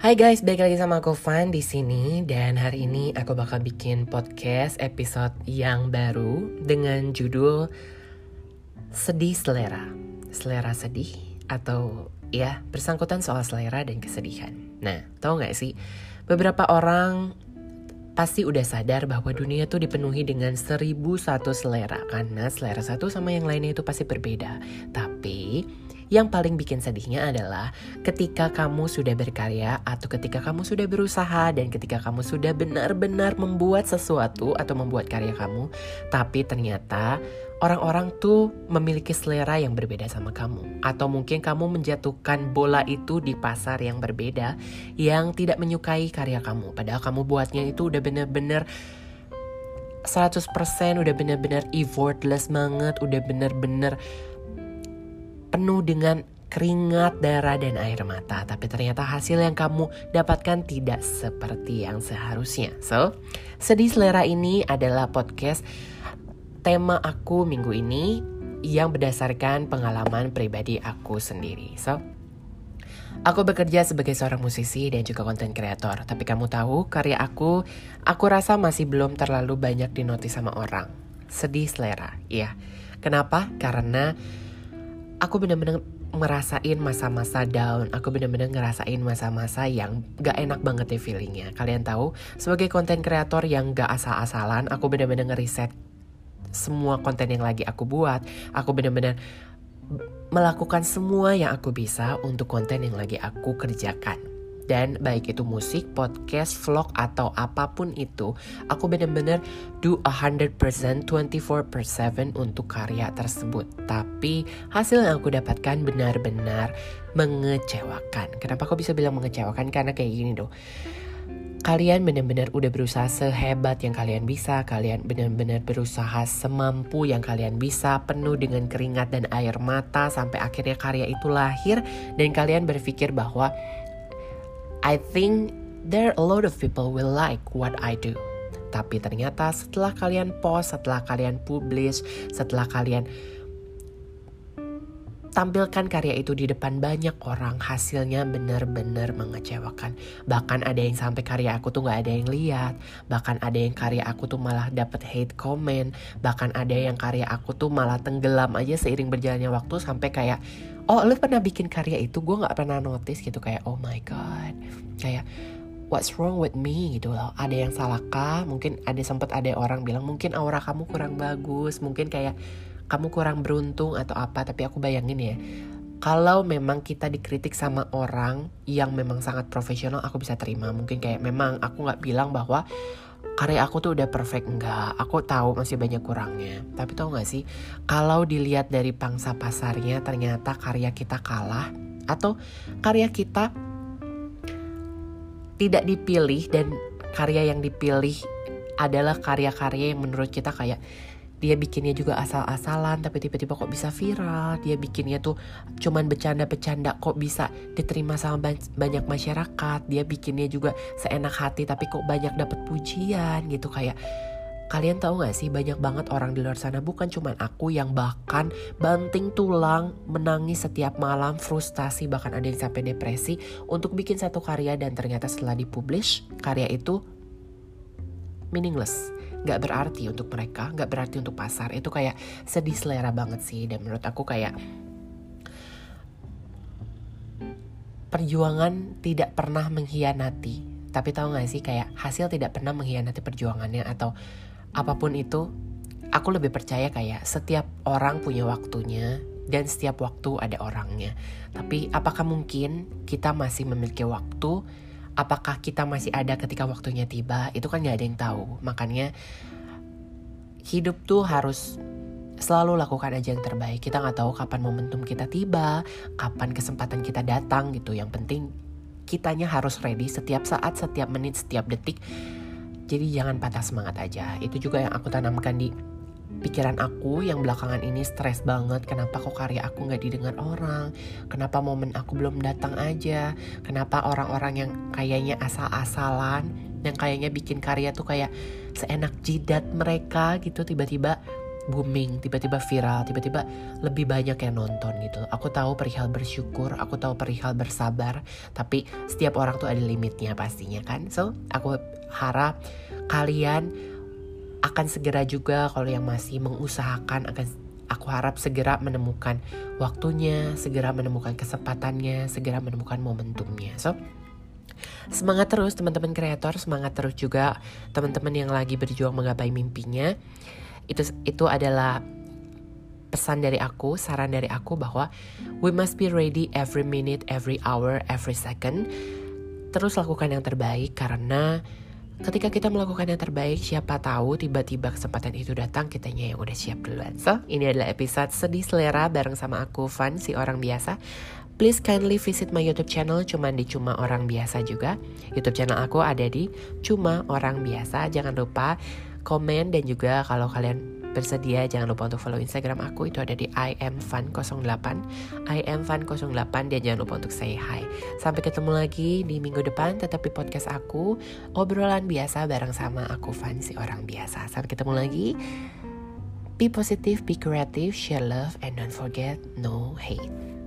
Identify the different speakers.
Speaker 1: Hai guys, balik lagi sama aku Van di sini dan hari ini aku bakal bikin podcast episode yang baru dengan judul Sedih Selera. Selera sedih atau ya bersangkutan soal selera dan kesedihan. Nah, tau gak sih beberapa orang pasti udah sadar bahwa dunia tuh dipenuhi dengan seribu satu selera karena selera satu sama yang lainnya itu pasti berbeda. Tapi yang paling bikin sedihnya adalah ketika kamu sudah berkarya atau ketika kamu sudah berusaha dan ketika kamu sudah benar-benar membuat sesuatu atau membuat karya kamu, tapi ternyata orang-orang tuh memiliki selera yang berbeda sama kamu. Atau mungkin kamu menjatuhkan bola itu di pasar yang berbeda yang tidak menyukai karya kamu. Padahal kamu buatnya itu udah bener-bener 100% udah bener-bener effortless banget, udah bener-bener penuh dengan keringat, darah, dan air mata. Tapi ternyata hasil yang kamu dapatkan tidak seperti yang seharusnya. So, Sedih Selera ini adalah podcast tema aku minggu ini yang berdasarkan pengalaman pribadi aku sendiri. So, Aku bekerja sebagai seorang musisi dan juga konten kreator. Tapi kamu tahu, karya aku, aku rasa masih belum terlalu banyak dinotis sama orang. Sedih selera, iya. Kenapa? Karena aku bener-bener ngerasain masa-masa down. Aku bener-bener ngerasain masa-masa yang gak enak banget ya feelingnya. Kalian tahu, sebagai konten kreator yang gak asal-asalan, aku bener-bener ngeriset semua konten yang lagi aku buat. Aku bener-bener melakukan semua yang aku bisa untuk konten yang lagi aku kerjakan. Dan baik itu musik, podcast, vlog, atau apa pun itu, aku bener-bener do 100% 24 per 7 untuk karya tersebut. Tapi hasil yang aku dapatkan benar-benar mengecewakan. Kenapa aku bisa bilang mengecewakan? Karena kayak gini dong kalian benar-benar udah berusaha sehebat yang kalian bisa, kalian benar-benar berusaha semampu yang kalian bisa, penuh dengan keringat dan air mata sampai akhirnya karya itu lahir dan kalian berpikir bahwa I think there are a lot of people will like what I do. Tapi ternyata setelah kalian post, setelah kalian publish, setelah kalian tampilkan karya itu di depan banyak orang hasilnya benar-benar mengecewakan. Bahkan ada yang sampai karya aku tuh nggak ada yang lihat. Bahkan ada yang karya aku tuh malah dapet hate comment. Bahkan ada yang karya aku tuh malah tenggelam aja seiring berjalannya waktu sampai kayak oh lu pernah bikin karya itu? Gue nggak pernah notice gitu kayak oh my god. Kayak what's wrong with me? Gitu loh. Ada yang salahkah? Mungkin ada sempat ada orang bilang mungkin aura kamu kurang bagus. Mungkin kayak kamu kurang beruntung atau apa. Tapi aku bayangin ya kalau memang kita dikritik sama orang yang memang sangat profesional aku bisa terima. Mungkin kayak memang aku nggak bilang bahwa karya aku tuh udah perfect enggak. Aku tahu masih banyak kurangnya. Tapi tau gak sih kalau dilihat dari pangsa pasarnya ternyata karya kita kalah atau karya kita tidak dipilih dan karya yang dipilih adalah karya-karya yang menurut kita kayak dia bikinnya juga asal-asalan tapi tiba-tiba kok bisa viral. Dia bikinnya tuh cuman bercanda-bercanda kok bisa diterima sama banyak masyarakat. Dia bikinnya juga seenak hati tapi kok banyak dapat pujian gitu. Kayak Kalian tahu gak sih banyak banget orang di luar sana bukan cuman aku yang bahkan banting tulang menangis setiap malam frustasi bahkan ada yang sampai depresi untuk bikin satu karya dan ternyata setelah dipublish karya itu meaningless nggak berarti untuk mereka nggak berarti untuk pasar. Itu kayak sedih selera banget sih. Dan menurut aku kayak perjuangan tidak pernah mengkhianati. Tapi tahu gak sih kayak hasil tidak pernah mengkhianati perjuangannya atau apa pun itu aku lebih percaya kayak setiap orang punya waktunya dan setiap waktu ada orangnya. Tapi apakah mungkin kita masih memiliki waktu apakah kita masih ada ketika waktunya tiba? Itu kan gak ada yang tahu. Makanya hidup tuh harus selalu lakukan aja yang terbaik. Kita nggak tahu kapan momentum kita tiba kapan kesempatan kita datang gitu. Yang penting kitanya harus ready setiap saat setiap menit setiap detik. Jadi jangan patah semangat aja. Itu juga yang aku tanamkan di pikiran aku yang belakangan ini stres banget kenapa kok karya aku nggak didengar orang kenapa momen aku belum datang aja kenapa orang-orang yang kayaknya asal-asalan yang kayaknya bikin karya tuh kayak seenak jidat mereka gitu tiba-tiba booming, tiba-tiba viral, tiba-tiba lebih banyak yang nonton gitu. Aku tahu perihal bersyukur, aku tahu perihal bersabar, tapi setiap orang tuh ada limitnya pastinya kan. So, aku harap kalian akan segera juga kalau yang masih mengusahakan akan aku harap segera menemukan waktunya, segera menemukan kesempatannya, segera menemukan momentumnya. So, semangat terus teman-teman kreator, semangat terus juga teman-teman yang lagi berjuang menggapai mimpinya itu itu adalah pesan dari aku, saran dari aku bahwa we must be ready every minute, every hour, every second. Terus lakukan yang terbaik karena ketika kita melakukan yang terbaik, siapa tahu tiba-tiba kesempatan itu datang, kitanya yang udah siap duluan. So, ini adalah episode sedih selera bareng sama aku, Van, si orang biasa. Please kindly visit my YouTube channel, cuman di Cuma Orang Biasa juga. YouTube channel aku ada di Cuma Orang Biasa. Jangan lupa komen dan juga kalau kalian bersedia jangan lupa untuk follow Instagram aku itu ada di imfun08 imfun08 dan jangan lupa untuk say hi. Sampai ketemu lagi di minggu depan tetap di podcast aku. Obrolan biasa bareng sama aku Fan si orang biasa. Sampai ketemu lagi. Be positive be creative share love and don't forget no hate